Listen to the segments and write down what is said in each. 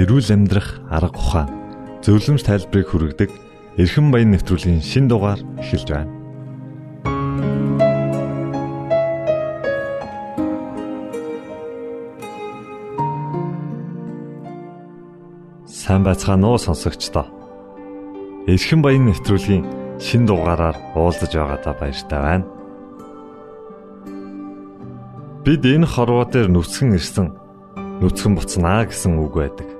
эрүүл амьдрах арга ухаан зөвлөмж тайлбарыг хүргэдэг эрхэм баян нэвтрүүлгийн шин дугаар эхэлж байна. Сайн байцгаана уу сонсогчдоо. Эрхэм баян нэвтрүүлгийн шин дугаараар уулзаж байгаадаа баяртай байна. Бид энэ хорвоо дээр нүцгэн ирсэн нүцгэн буцнаа гэсэн үг байдаг.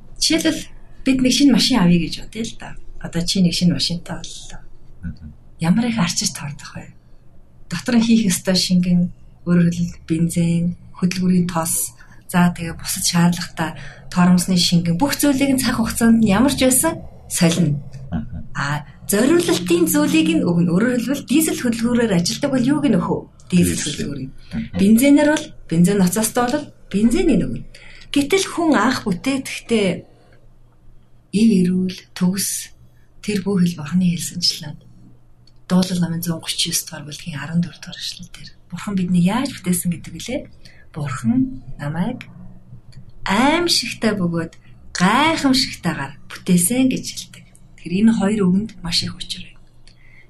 Жишээлбэл бид нэг шинэ машин авъя гэж бодъё л да. Одоо чи нэг шинэ машинтай боллоо. Ямар их арчиж тоордох вэ? Дотор нь хийх ёстой шингэн өөрөөр хэлбэл бензин, хөдөлгүүрийн тос, за тэгээ бусад шаардлагатай тоормсны шингэн бүх зүйлийг цаг хугацаанд нь ямар ч байсан солино. А зориулалтын зүйлийг нь өгнө. Өөрөөр хэлбэл дизель хөдөлгөөрөөр ажилдаг бол юуг нь өхөө? Дизель хөдөлгөөрийг. Бензинээр бол бензин ноцоостой бол бензинийг өгнө. Гэтэл хүн анх бүтээхдээ ив эрүүл төгс тэр бүх хэл бурхны хэлсэнчлэн дуулал намын 139 дугаар бүлгийн 14 дугаар эшлэл дээр бурхан биднийг яаж бүтээсэн гэдэг үлээ бурхан намайг аимшигтай бөгөөд гайхамшигтайгаар бүтээсэн гэж хэлдэг. Тэр энэ хоёр үгэнд маш их учир байна.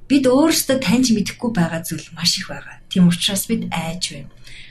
Бид өөрсдөө таньж мэдэхгүй байгаа зүйл маш их байгаа. Тийм учраас бид айж байна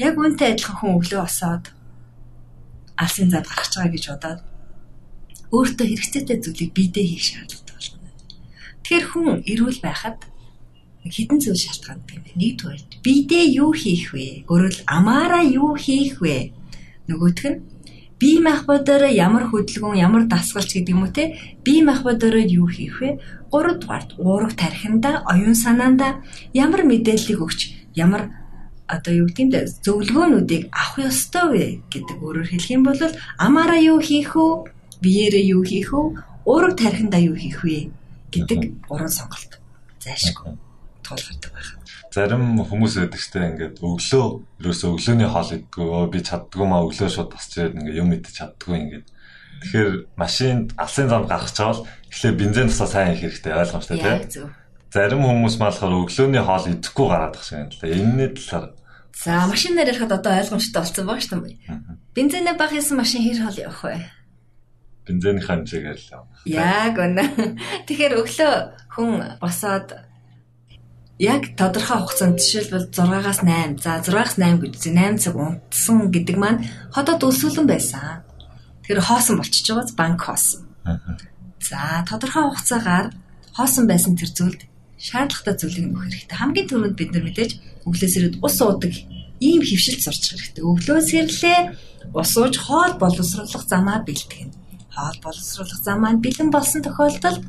Яг үүнтэй адилхан хүн өглөө босоод алсын зад гарч байгаа гэж бодоод өөртөө хэрэгцээтэй зүйлийг биедээ хийх шаардлагатай болно. Тэгэхээр хүн эрүүл байхад хідэн зүйл шалтгаантай юм. Нэгдүгээр биедээ юу хийх вэ? Өөрөөр амаараа юу хийх вэ? Нөгөөх нь бие махбодороо ямар хөдөлгөөн, ямар дасгалч гэдэг юм уу те? Бие махбодороо юу хийх вэ? Гуравдугаар уурах тархинда, оюун санаанда ямар мэдээллийг өгч, ямар одоо юу гэдэг нь зөвлөгөөнүүдийг авах ёстой вэ гэдэг өөрөөр хэлэх юм бол амаараа юу хийх вэ? Биеэрээ юу хийх вэ? Өөрөг тархиндаа юу хийх вэ гэдэг гурван сонголт зайлшгүй тулгардаг байна. Зарим хүмүүс байдаг штэ ингээд өглөө ерөөсөө өглөөний хоол идэггүй би чаддгүй маа өглөө шууд босч ирээд ингээд юм идэж чаддгүй ингээд Тэгэхээр машинд алсын зам гаргаж чавал эхлээ бензин тусаа сайн их хэрэгтэй ойлгомжтой тийм. Зарим хүмүүс маалахаар өглөөний хоол идэхгүй гараад тах шиг юм л да. Энэний талаар За машинаар ярихад одоо ойлгомжтой болсон баг шүү дээ. Бензинээ баг хийсэн машин хэр хоол явах вэ? Бензиний хэмжээгээр л явна. Яг үнэ. Тэгэхээр өглөө хүн босоод яг тодорхой хугацаанд жишээлбэл 6-аас 8, за 6-аас 8 гэж 8 цаг унтсан гэдэг маань хотод өсвөлэн байсан. Тэр хоосон болчихж байгааз банк хоосон. За тодорхой хугацаагаар хоосон байсан тэр зүйлд шаардлагатай зүйлийг нөх хэрэгтэй. Хамгийн түрүүнд бид нар мэдээж өглөөс ирээд ус уудаг ийм хөвшилт сурч хэрэгтэй. Өглөөс ирлээ ус ууж хоол боловсруулах замаа бэлтгэн. Хоол боловсруулах зам маань бэлэн болсон тохиолдолд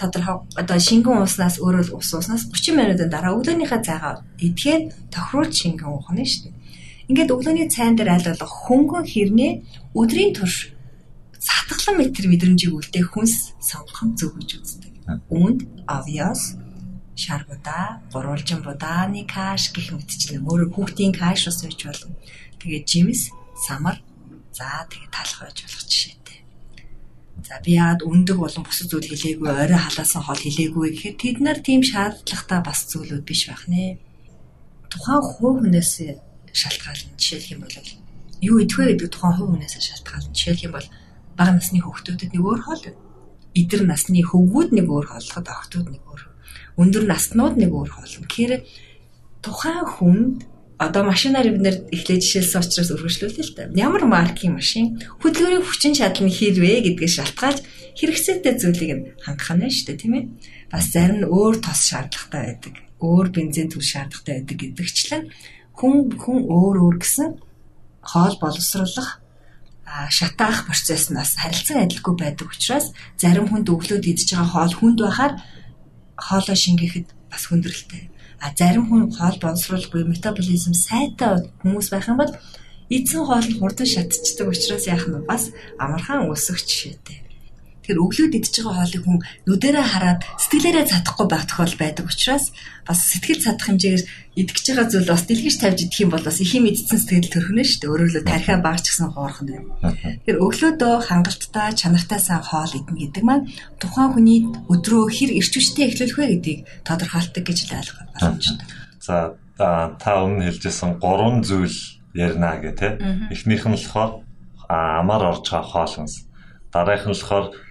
тодорхой одоо шингэн ууснаас өөрөө ус ууснаас 30 минутын дараа өглөөнийхөө цайгаа идэхээр тохируулж шингэн уух нь шүү дээ. Ингээд өглөөний цайн дээр аль болох хөнгөн хэрнээ өдрийн турш сатглан метр мэдрэмжийг үлдээх хүнс сонгох зөв гэж үздэг. Үүнд obvious шаргуудаа, гурвалжин будааны каш гэх мэтчлэн өөр хүүхдийн каш ус байж болно. Тэгээд жимс, самар, за тэгээд талах байж болох жишээтэй. За би яад өндөг болон бусад зүйл хэлээгүй, орой халаасан хоол хэлээгүй гэхэд тэд нар тийм шаардлагатай бас зүйлүүд биш байх нэ. Тухайн хувь хүнээс шалтгаална. Жишээлх юм бол юу идэх вэ гэдэг тухайн хувь хүнээс шалтгаална. Жишээлх юм бол бага насны хүүхдүүдэд нэг өөр хоол, эдэр насны хөвгүүд нэг өөр хооллоход охтууд нэг өөр. Өндөр наснууд нэг өөр хоолно. Тэгэхээр тухайн хүнд одоо машинаар бид нэр эхлээд жишээлсэн учраас өргөжлүүлээ л та. Ямар маркийн машин хөдөлгөөний хүчин чадал нь хэрвээ гэдгийг шалтгаалж хэрэгцээтэй зүйлийг нь хангах нь шүү дээ тийм ээ. Бас зарим нь өөр тос шаардлагатай байдаг. Өөр бензин түл шаардлагатай байдаг гэдэгчлэн хүн хүн өөр өөр гэсэн хоол боловсруулах шатаах процесснаас харилцан адилгүй байдаг учраас зарим хүнд өглөөд идж байгаа хоол хүнд байхаар хоолой шингээхэд бас хүндрэлтэй. А зарим хүн хоол боловсруулахгүй метаболизм сайтай хүмүүс байх юм бол эзэн хоол нь хурдан шатчихдаг учраас яах нь бас амархан өсөх жишээтэй. Тэгэхээр өглөөд идж байгаа хоолыг хүн нүдэрээ хараад сэтгэлээрээ чадахгүй байх тохиол байдаг учраас бас сэтгэл чадах хэмжээгээр идэж байгаа зүйл бас дэлгэж тавьж идэх юм бол бас их юм идсэн сэтгэл төрхнө шүү дээ. Өөрөөр хэлбэл тархиа багч гэсэн хоорхон байна. Тэгэхээр өглөөдөө хангалттай чанартай сайн хоол идэх гэдэг маань тухайн хүний өдрөө хэр эрч хүчтэй эхлүүлэх вэ гэдгийг тодорхойлдог гэж л ойлгох боломжтой. За та өмнө хэлжсэн гурван зүйл ярина гэх те. Эхнийх нь болохоор амар орж байгаа хоол хүнс. Дараагийнх нь болохоор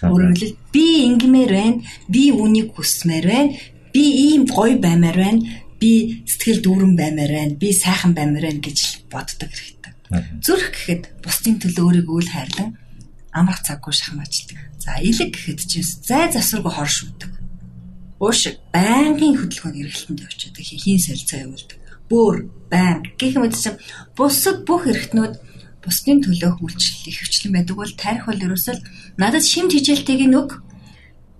Өөрөөр хэлбэл би ингэмээр байна, би үнийг хүсмээр байна, би ийм гоё баймаар байна, би сэтгэл дүүрэн баймаар байна, би сайхан баймаар байна гэж боддог хэрэгтэй. Зүрх гэхэд бусдын төлөө өөрийгөө үл хайрлан амрах цаггүй шахмаачдаг. За илэг гэхэд чи зай засваргүй хор шүтдэг. Ууш байнгын хөдөлгөөнд эргэлтэнд явчихдаг, хийн солилцоо явуулдаг. Бөөр, байнг гэх мэт чинь бусад бүх эргэтнүүд бусдын төлөө үйлчлэл их хвчлэн байдаг бол тарих бол ерөөсөө надад шимт хижээлтэйг нүг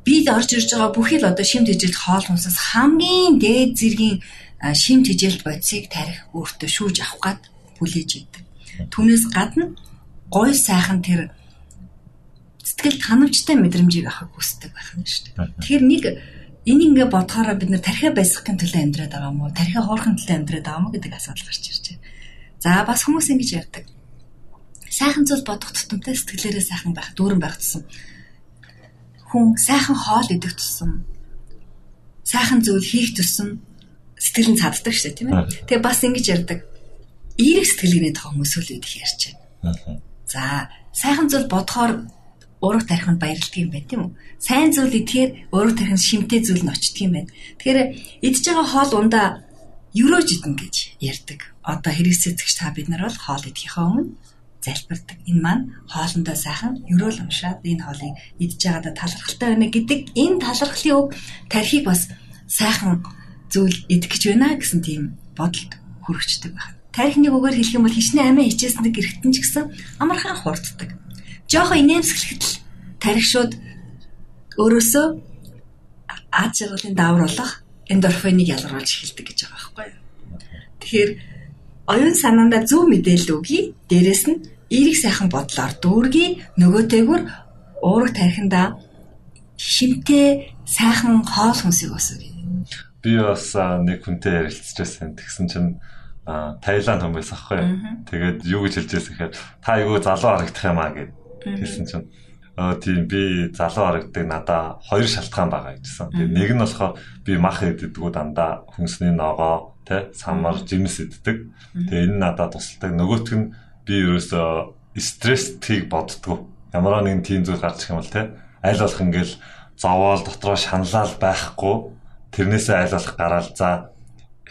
бид орж ирж байгаа бүхий л одоо шимт хижээлт хоол хүнсээс хамгийн дээд зэргийн шимт хижээлт бодисыг тарих өөртөө шүүж авах гад хүлээж идэг. Түүнээс гадна гой сайхан тэр сэтгэл ханамжтай мэдрэмжийг авахыг хүсдэг байх нь шүү дээ. Тэгэхээр нэг энэ ингээ бодохоор бид нэр тархиа байсгахын төлөө амьдраад байгаа мó тархиа хоорохын төлөө амьдраад байгаа мó гэдэг асуудал гарч ирж байна. За бас хүмүүс ингэж ярьдаг сайхан зүйл бодох тутамтай сэтгэлээрээ сайхан байх, дүүрэн байх тусам хүн сайхан хоол идэх тусам сайхан зүйл хийх тусам сэтгэл нь цаддаг шээ тийм ээ. Тэгээ бас ингэж ярьдаг. Эерэг сэтгэлгээний тухай хүмүүс үл идэх ярьж байна. За сайхан зүйл бодохоор ураг тархинд баярлдаг юм байна тийм үү? Сайн зүйл идэхээр ураг тархинд шимтэй зүйл нь очдөг юм байна. Тэгэхээр идж байгаа хоол ундаа ерөөж идэн гэж ярьдаг. Одоо хэрэгсэцэгч та бид нар бол хоол идэхийнхээ өмнө залбирдаг. Энэ маань хоолндоо сайхан ерөөл уншаад энэ хоолыг идж байгаадаа талархалтай байна гэдэг энэ талархлын үг тархийг бас сайхан зүйл идэх гэж байна гэсэн тийм бодолд хүрэгчдэг байна. Тархиныг үгээр хэлэх юм бол хичнээн амиа хичээсэн нэг эргэтэн ч гэсэн амархан хурддаг. Жохо инээмсэглэхэд л тархи шууд өөрөөсөө ад жаргалын даавруулах эндорфиныг ялгаруулж эхэлдэг гэж байгаа байхгүй юу. Тэгэхээр оюун санаандаа зөв мэдээлэл өгье. Дээрэс нь эерэг сайхан бодлоор дүүргий нөгөөтэйгүр уурах тархиндаа шимтэй сайхан хоол хүнсийг өсгөе. Би бас нэг хүнтэй ярилцчихсан. Тэгсэн чинь Таиланд хүн байсан аахгүй. Тэгээд юу гэж хэлж байсан гэхээр та айгүй залуу харагдах юм аа гэд хэлсэн чинь Аа тийм би залуу харагдаг надаа хоёр шалтгаан байгаа гэжсэн. Тэгээ нэг нь болохоор би мах идэгдгүү дандаа хүнсний ногоо тэ самар жимс иддэг. Тэгээ энэ надад тусалдаг. Нөгөөх нь би ерөөсөө стресстийг боддгоо. Ямар нэгэн тийм зүйл гарч ирэх юм бол тэ аль болох ингээл зовоол дотроо шаналал байхгүй тэрнээсээ аль болох гараал за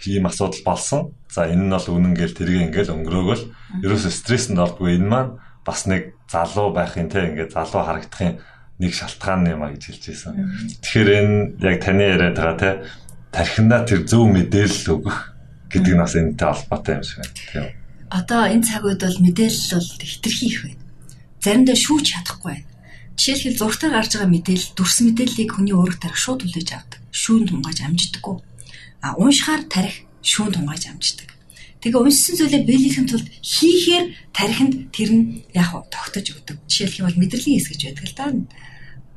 ийм асуудал болсон. За энэ нь бол үнэн гээл тэргээ ингээл өнгөрөөгөл ерөөсөө стресséнд ордгүй энэ маань бас нэг залуу байхын те ингээд залуу харагдахын нэг шалтгаан юм а гэж хэлж байсан. Тэгэхээр энэ яг таны яриад байгаа те тархиндаа тэр зөв мэдээлэл өгөх гэдэг нь бас энэтэй холбоотой юм шиг байна. Тийм. Одоо энэ цаг үед бол мэдээлэл бол хитрхи их байна. Заримдаа шүүж чадахгүй байна. Жишээлбэл зургатаар гарч байгаа мэдээлэл дүрс мэдээллийг хүний өөрөг тарих шууд хүлээж авдаг. Шүүн тунгааж амждаггүй. А уншихаар тарих шүүн тунгааж амждаг. Тэгээ уншсан зүйлээ биелэхийн тулд хийхээр тархинд тэр нь яг тогтож өгдөг. Жишээлх юм бол мэдрэлийн эс гэж байдаг л да.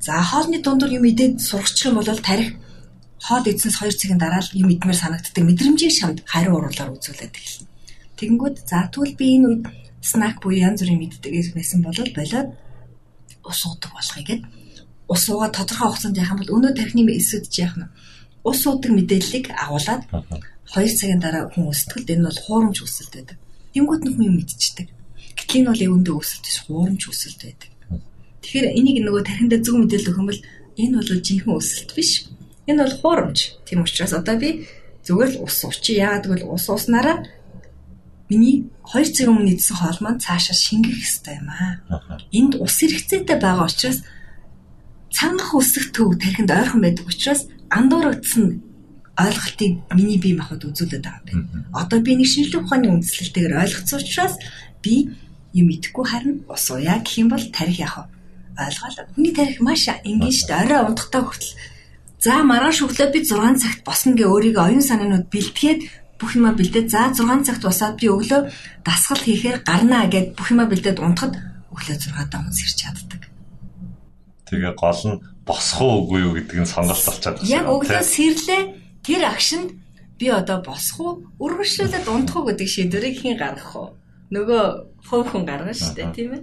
За хоолны дундуур юм идээд сургачих юм бол тарих хоол идсэнс 2 цагийн дараа л юм идмээр санагддаг мэдрэмжийг шамд хариу уруулаар үзүүлээд эхэлнэ. Тэгэнгүүт за тэгвэл би энэ үед снак буюу янз бүрийн мэддэг байсан бол болоод ус уудаг болохыг гээд ус уугаа тодорхой хугацаанд яхах юм бол өнөө тархины эсүүд яах нь ус уудаг мэдээллийг агуулад 2 цагийн дараа хүн өсөлтөд энэ бол хуурамч өсөлт байдаг. Тэнгүүд нь хүн юм мэдчихдэг. Гэтэл энэ бол өвөндөө өсөлт биш хуурамч өсөлт байдаг. Тэгэхээр энийг нөгөө тархиндаа зөв мэдээлэл өгөх юм бол энэ бол жинхэнэ өсөлт биш. Энэ бол хуурамч. Тийм учраас одоо би зүгээр л ус уучи. Яагаад гэвэл ус ууснараа миний 2 цаг өмнө идсэн хоол маань цаашаа шингэх хэрэгтэй юм аа. Энд ус хэрэгцээтэй байгаа учраас цангах үсэх төв тархинд ойрхон байдаг учраас андуурагдсан ойлголтыг миний бие махбод үзүүлээд байгаа юм байна. Одоо би нэг шинжлэх ухааны үндслэлтэйгээр ойлгоцсон учраас би юм идэхгүй харин ус уяа гэх юм бол тарих яах вэ? Ойлгоо. Хүний тарих маш энгийн шүү дээ. Орой унтахтаа хүртэл за маргааш өглөө би 6 цагт босно гэ өөрийгөө оюун санаанууд бэлтгээд бүх юма бэлдээд за 6 цагт босоод би өглөө дасгал хийхээр гарнаа гэд бүх юма бэлдээд унтахад өглөө 6-аа хүн сэрч чаддаг. Тэгээ гол нь босох уу үгүй юу гэдэг нь сонголт болчиход байна. Яг өглөө сэрлээ тэр агшинд би одоо босох уу, үргэлжлүүлээд унтах уу гэдэг шийдвэрийг хэн гаргах вэ? Нөгөө хувь хүн гаргана шүү дээ, тийм ээ.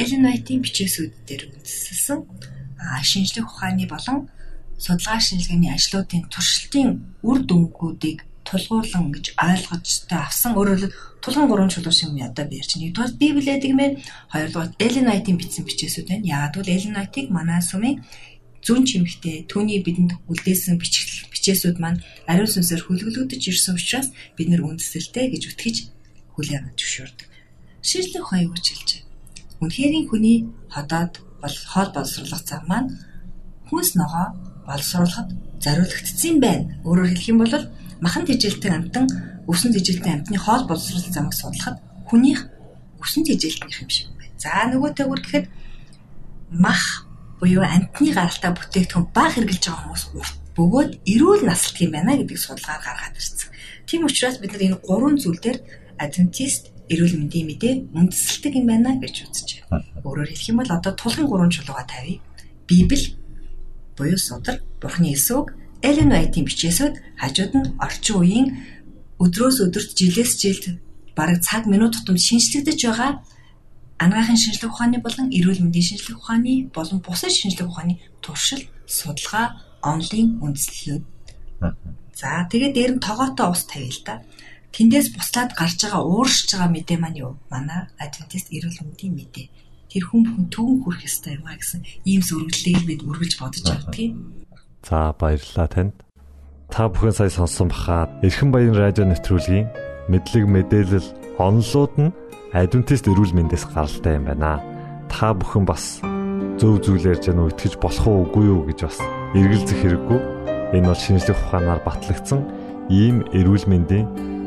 Эллен Вайтийн бичээсүүд дээр үндэслэсэн шинжлэх ухааны болон судалгаа шинжилгээний ажлуудын туршилтын үр дүнгуудыг тулгуурлан гэж ойлгож та авсан өөрөөр тулгын гурван чулуу шиг юм одоо би ярьж байна. Нэгдүгээр Библиэд гэмээр хоёрдугаар Эллен Вайтийн бичсэн бичээсүүд байна. Яагад бол Эллен Вайтыг манай сүмийн зүүн чимэгтээ түүний бидэнд үлдээсэн бичээсүүд маань ариун сүнсээр хүлгэлгдэж ирсэн учраас бид нэр үндэслэлтэй гэж үтгэж хүлээн зөвшөөрдөг. Шийдлэх ухаан юу гэж хэлж байна? Үнэхэрийн хүний ходоод бол хоол боловсруулах зам маань хүнс ногоо боловсруулахад зориулагдсан байна. Өөрөөр хэлэх юм бол махан тэжээлтэй амтан өсөн тэжээлтэй амтны хоол боловсрол замыг судлахад хүнийх өсөн тэжээлтнийх юм шиг байна. За нөгөө төгөр гэхэд мах буюу амтны гаралтай бүтээгдэхүүн баг хэрглэж байгаа хүмүүс урт бөгөөд эрүүл наслт юм байна гэдэг судалгаар гаргаад ирсэн. Тийм учраас бид нар энэ гурван зүйл дээр адвентист эрүүл мэндийн мэдээ үндэслэлдэг юм байна гэж үзэж байна. Өөрөөр хэлэх юм бол одоо тулгын гурван чулууга тавья. Библи буюу судар, Бурхны эсвэг, Элен Вайтийн бичээсүүд хажууд нь орчин үеийн өдрөөс өдөрт жилээс жилд бараг цаг минут тутамд шинжлэгдэж байгаа анагаахын шинжлэх ухааны болон эрүүл мэндийн шинжлэх ухааны болон бусад шинжлэх ухааны туршил, судалгаа, онлайн үндэслэлүүд. За тэгээд дээр нь тогоотой ус тавья л да. Тэндээс буслаад гарч байгаа ууршиж байгаа мэдээ маань юу? Манай адвентист эрүүл мэндийн мэдээ. Тэр хүн бүхэн төвөн хүрэх ёстой юм а гэсэн ийм зөвлөлийг бид үргэлж бодож явдгийг. За баярлалаа танд. Та бүхэн сая сонссон бахаа Эрхэн баян радио нэвтрүүлгийн мэдлэг мэдээлэл онлууд нь адвентист эрүүл мэндээс гаралтай юм байна. Та бүхэн бас зөв зүйл ярьж яана итгэж болох уу үгүй юу гэж бас эргэлзэх хэрэггүй. Энэ бол шинжлэх ухаанаар батлагдсан ийм эрүүл мэндийн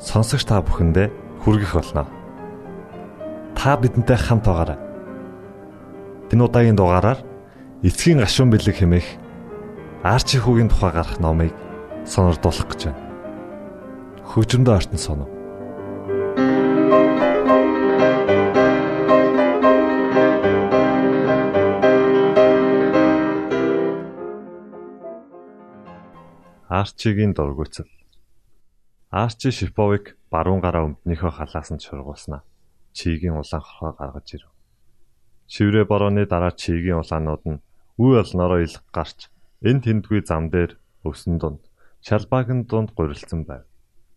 сонсогч та бүхэндээ хүргэх болно. Та бидэнтэй хамт байгаарай. Энэ удаагийн дугаараар эцгийн гашуун бэлэг хэмээх Арчи хүүгийн тухай гарах номыг сонирдуулах гэж байна. Хөгжмөд артн сонов. Арчигийн дургуйцал Арчи Шиповыг баруун гараа өмднийхөө халаас нь шургуулснаа. Чигийн улаан хорхоо гаргаж ирв. Шиврээ борооны дараа чигийн улаанууд нь үе олноороо илг гарч энэ тэндгүй зам дээр өвсөн дунд шалбаагийн дунд гурилсан байв.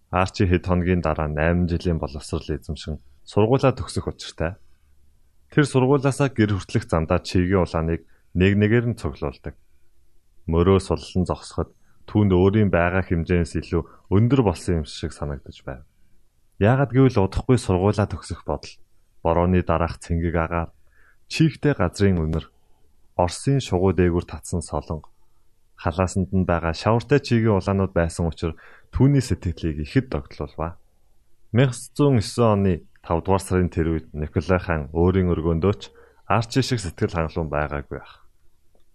Арчи хэд хоногийн дараа 8 жилийн боловсрол эзэмшин сургуулаа төгсөх учиртай. Тэр сургуулаасаа гэр хүртэлх замдаа чигийн улааныг нэг нэгээр нь цуглуулдаг. Мөрөө суллан зогсоход түүнд өөрийн байгаа хэмжээс илүү өндөр болсон юм шиг санагдаж байв. Яагад гэвэл удахгүй сургуулаа төгсөх бодол борооны дараах цэнгэг агаар чийгтэй газрын өнөр Оросын шугуу дээгүр татсан солонго халаасанд нь байгаа шавартай чигийн улаанууд байсан учраас түүний сэтгэлийг ихэд догтлуулва. 1909 оны 5 дугаар сарын тэр үед Николай хаан өөрийн өргөөндөөч Арчи шиг сэтгэл хангалуун байгаагүй байх.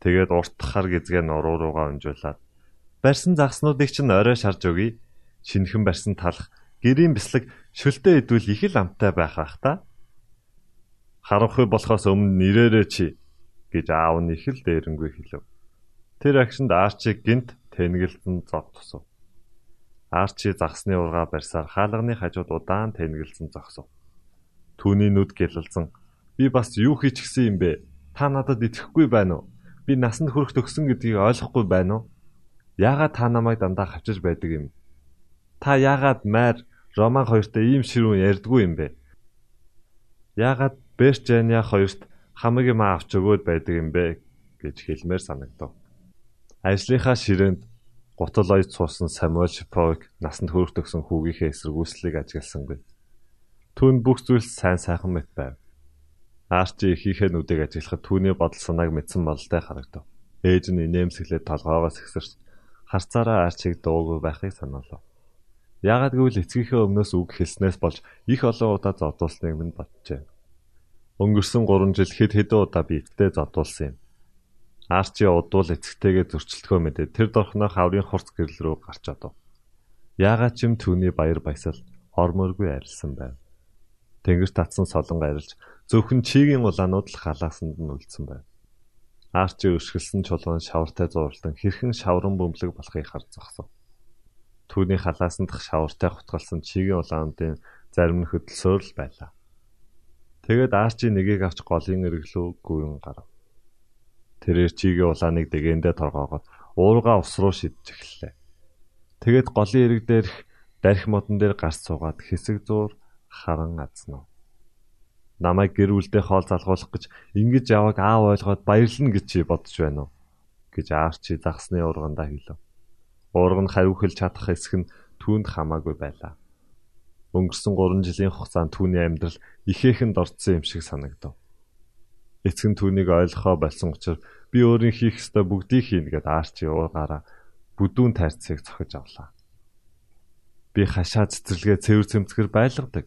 Тэгээд урт хар гизгээ нуруу руугаа унжуулаад барьсан загснуудыг чинь орой шарж өгье. Шинхэн барьсан талах гэрийн бяслаг шөлтөө идвэл их л амтай байх ах та. Харанхуй болохоос өмнө нэрээрээ чи гэж аав нь их л дээрэнгүй хэлв. Тэр агшинд Арчиг гинт тэнгэлсэн зов тусав. Арчи загсны ургаа барьсаар хаалганы хажууд удаан тэнгэлсэн зогсов. Түүний нүд гэлэлзэн би бас юу хийчихсэн юм бэ? Та надад итгэхгүй байна уу? Би насанд хүрэх төгсөн гэдгийг ойлгохгүй байна уу? Яагаад та намайг дандаа хавчиж байдаг юм? Та яагаад майр Роман хоёртой ийм ширүүн ярьдгүй юм бэ? Яагаад Берчэня хоёрт хамаг юм авч өгөөд байдаг юм бэ гэж хэлмээр санагдав. Ажлынхаа ширээнд гутал ойд суусан Самуэль Шиповыг насанд хүрэх төгсөн хүүгийнхээ эсэргүүцлийг ажигласангүй. Түүнд бүх зүйл сайн сайхан мэт байв. Арчи ихийнхээ нүдийг ажиглахад түүний бодол санааг мэдсэн бололтой харагдав. Ээж нь инээмсэглээд толгоогоос ихсэрч харцаараа арчиг дуугүй байхыг санаалав. Яагад гэвэл эцгийнхээ өмнөөс үг хэлснээс болж их олон удаа зодуулсныг минь боджээ. Өнгөрсөн 3 жил хэд хэдэн удаа биетдээ зодуулсан юм. Арчи удвал эцэгтэйгээ зөрчилдөхөө мэдээ тэр дорхноо хаврын хурц гэрэл рүү гарч одов. Яагаад ч юм түүний баяр баясал ормооргүй арилсан байв. Тэнгэр татсан солонго арилж зөвхөн чигийн улаанууд л халаасанд нь үлдсэн байв. Арчи өшгөлсөн чулуун шавартай зууралдан хэрхэн шавран бөмбөлөг болохыг харж зогсов. Түүний халаасан дах шавартай хутгалсан чигийн улаандын зарим нь хөдөлсөөр л байлаа. Тэгээд Арчи нэгийг авч голын эргэлөө гүйн гарав. Тэрээр чигийн улааныг дэгэндээ торгоогоод уурга ус руу шидэж эхэллээ. Тэгээд голын эрэг дээрх дарх модон дээр гарч суугаад хэсэг зуур харан азнав. Намайг гэр бүлдээ хоол залгуулах гэж ингэж яваг аав ойлгоод баярлна гэж чи бодож байна уу? гэж Арчи загсны ургандаа хэлв. Уурга нь хариу хэлж чадах эсэх нь түүнд хамаагүй байлаа. Өнгөрсөн 3 жилийн хугацаанд түүний амьдрал ихээхэн дорцсон юм шиг санагдав. Эцэг нь түүнийг ойлгохоо болсон учраас би өөрийн хийх ёстой бүгдийг хийнэ гэд Арчи уугаараа бүдүүн тайрцыг цохиж авлаа. Би хашаа цэцэрлэгээ цэвэр цэмцгэр байлгадаг.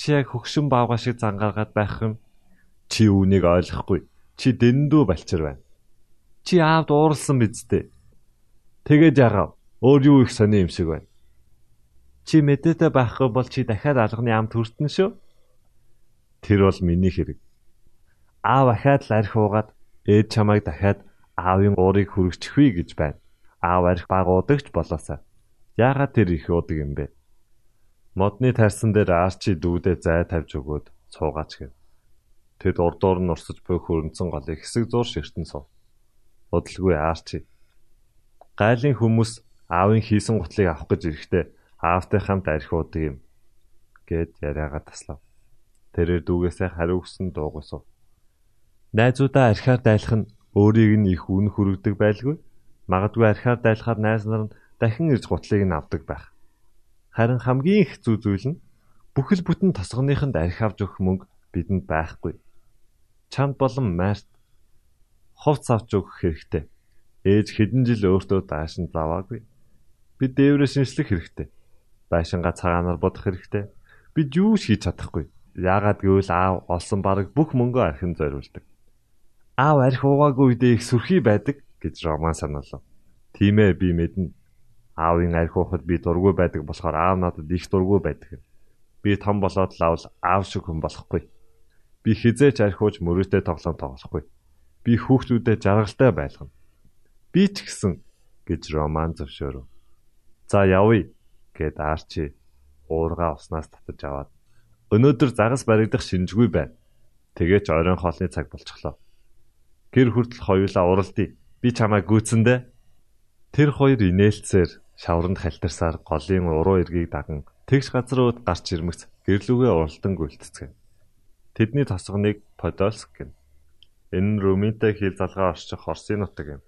Чи яг хөгшин баавга шиг зангаргаад байх юм. Чи үүнийг ойлгохгүй. Чи дэндүү балчир байна. Чи аавд ууралсан биз дээ. Тэгээд яагав? Өөр юу их сони юм шиг байна. Чи мэдээтэй байхгүй бол чи дахиад алганы ам төртөн шүү. Тэр бол миний хэрэг. Аав ахаад л арх уугаад ээж чамайг дахиад аавын уурыг хүргэчихвээ гэж байна. Аав арх баг удагч болоосаа. Яагаад тэр их удаг юм бэ? Модны тарсан дээр арчи дүүдээ зай тавьж өгөөд цуугаач гэв. Тэд урдуур нь урсаж буй хөрөнцөн голыг хэсэг зур ширтэн сув. Удалгүй арчи. Гайлын хүмүүс аавын хийсэн гутлыг авах гэж ирэхдээ аавтай хамт архиудаг юм гэд яриагаа таслав. Тэрээр дүүгээсээ хариу өгсөн дуугасав. Найзуудаа архиар дайлах нь өөрийг нь их үн хүрэгдэг байлгүй. Магадгүй архиар дайлахаар найз нар нь дахин ирж гутлыг нь авдаг байх. Харин хамгийн их зүй зүйл нь бүхэл бүтэн тосгоныхонд архи авч өгөх мөнгө бидэнд байхгүй. Чамд болон майрт хувц авч өгөх хэрэгтэй. Ээж хэдэн жил өөртөө даашин заваагүй. Бид дээврээ шинжлэх хэрэгтэй байшингаа цагаанаар бодох хэрэгтэй. Бид юу ч хийж чадахгүй. Яагаад гэвэл аав олсон бараг бүх мөнгөө архин зориулдаг. Аав арх уугаагүй үедээ их сүрхий байдаг гэж Роман санаалав. Тийм ээ би мэднэ. Аавын арх уухад би дургүй байдаг болохоор аав надад их дургүй байдаг. Би том болоод лавл аав шиг хүн болохгүй. Би хизээч арх ууж мөрөөдөө тоглоом тоглохгүй. Би хүүхдүүдэд жаргалтай байлгана. Би ч гэсэн гэж Роман зөвшөөрөв. За явъя гэд Арчи уургаа уснаас татаж аваад өнөөдөр загас баригдах шинжгүй байна. Тэгээ ч оройн хоолны цаг болчихлоо. Гэр хүртэл хоёулаа уралдъя. Би чамайг гүйцэндэ. Тэр хоёр инээлцээр шавранд халтарсаар голын уруу эргийг даган тэгш газрууд гарч ирмэгц гэрлүүгээ уралдан гүйлтцгэв. Тэдний тосгоныг Подольск гэнэ. Энэ нь Румынтай хил залгаа орчих Орсын нутаг юм.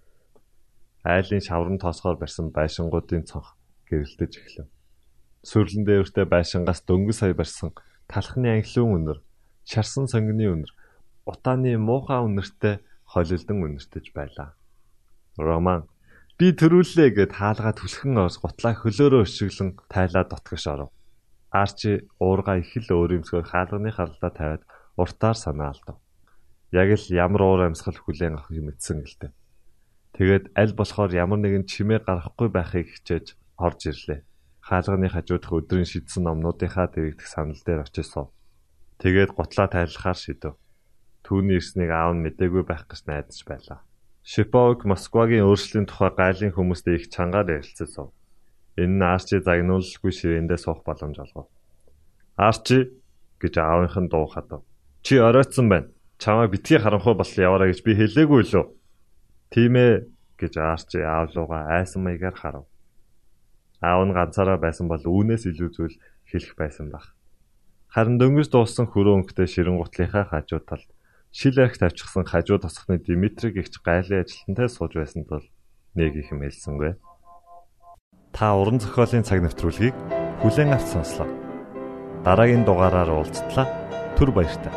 Айлын шаврын тоосгоор барьсан байшингуудын цонх гэрэлтэж эхлэв. Сүрлэн дээвртэй байшингаас дөнгөс сая барьсан талхны анхлын үнэр, шарсан сонгины үнэр, утааны муухай үнэртэй холилдон үнэртэж байлаа. Роман би төрүүллээ гэд хаалгаа түлхэн орс гутлаа хөлөөрөө өшиглэн тайлаад дотгош оров. Арчи уурга их л өөрөмсгөр хаалганы харлаа тавиад уртаар санаа алдав. Яг л ямар уур амьсгал хүлээн авах юм эцсэн гэлтэй. Тэгээд аль болохоор ямар нэгэн чимээ гарахгүй байхыг хичээж орж ирлээ. Хаалганы хажуудах өдрийн шидсэн номнуудынхаа дэрэгдэх санал дээр очиж суув. Тэгээд гутлаа тайлахаар шидэв. Түүний ирснийг аав нь мэдээгүй байх гэж найдаж байлаа. Шиповг Москвагийн өөрчлөлийн тухай гайлын хүмүүстэй их чангаар ярилцсан. Энэ нь Арчи загнуулгүй ширээндээ суух боломж олгов. Арчи гэж аавынх нь дуу хадав. Чи оройтсан байна. Чамайг битгий харанхуй бол яваарай гэж би хэлээгүй лөө. Тийм ээ гэж Арчи аав руугаа айсан маягаар харав. Аав нь ганцаараа байсан бол үүнээс илүү зүйл хэлэх байсан баг. Харин дөнгөж дууссан хөрөө өнгөтэй ширэн гутлынхаа хажуу талд шил арх тавьчихсан хажуу тосхны Димитриг ихч гайлын ажилтнтай сууж байсан тул нэг их мэлсэнгүй. Та уран зохиолын цаг навтруулгийг бүлээн авч сонслоо. Дараагийн дугаараар уулзтлаа. Түр баярлалаа.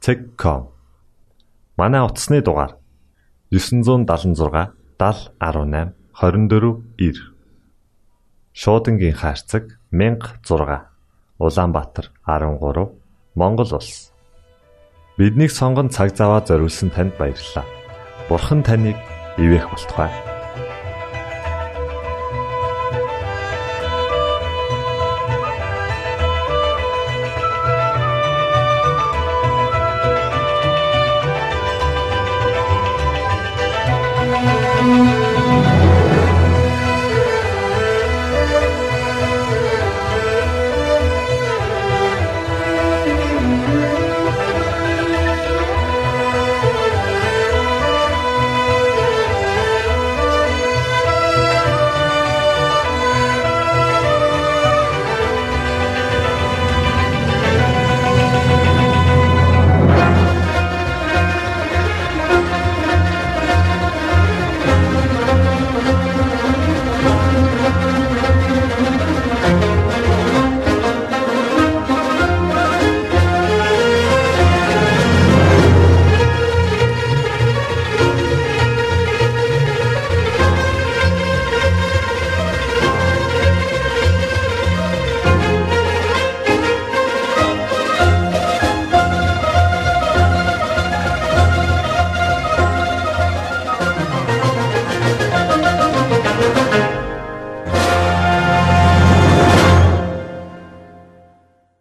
Tech.com Манай утасны дугаар 976 7018 24 9 Шуудангийн хаяцаг 16 Улаанбаатар 13 Монгол улс Биднийг сонгон цаг зав аваад зориулсан танд баярлалаа. Бурхан таныг ивээх болтугай.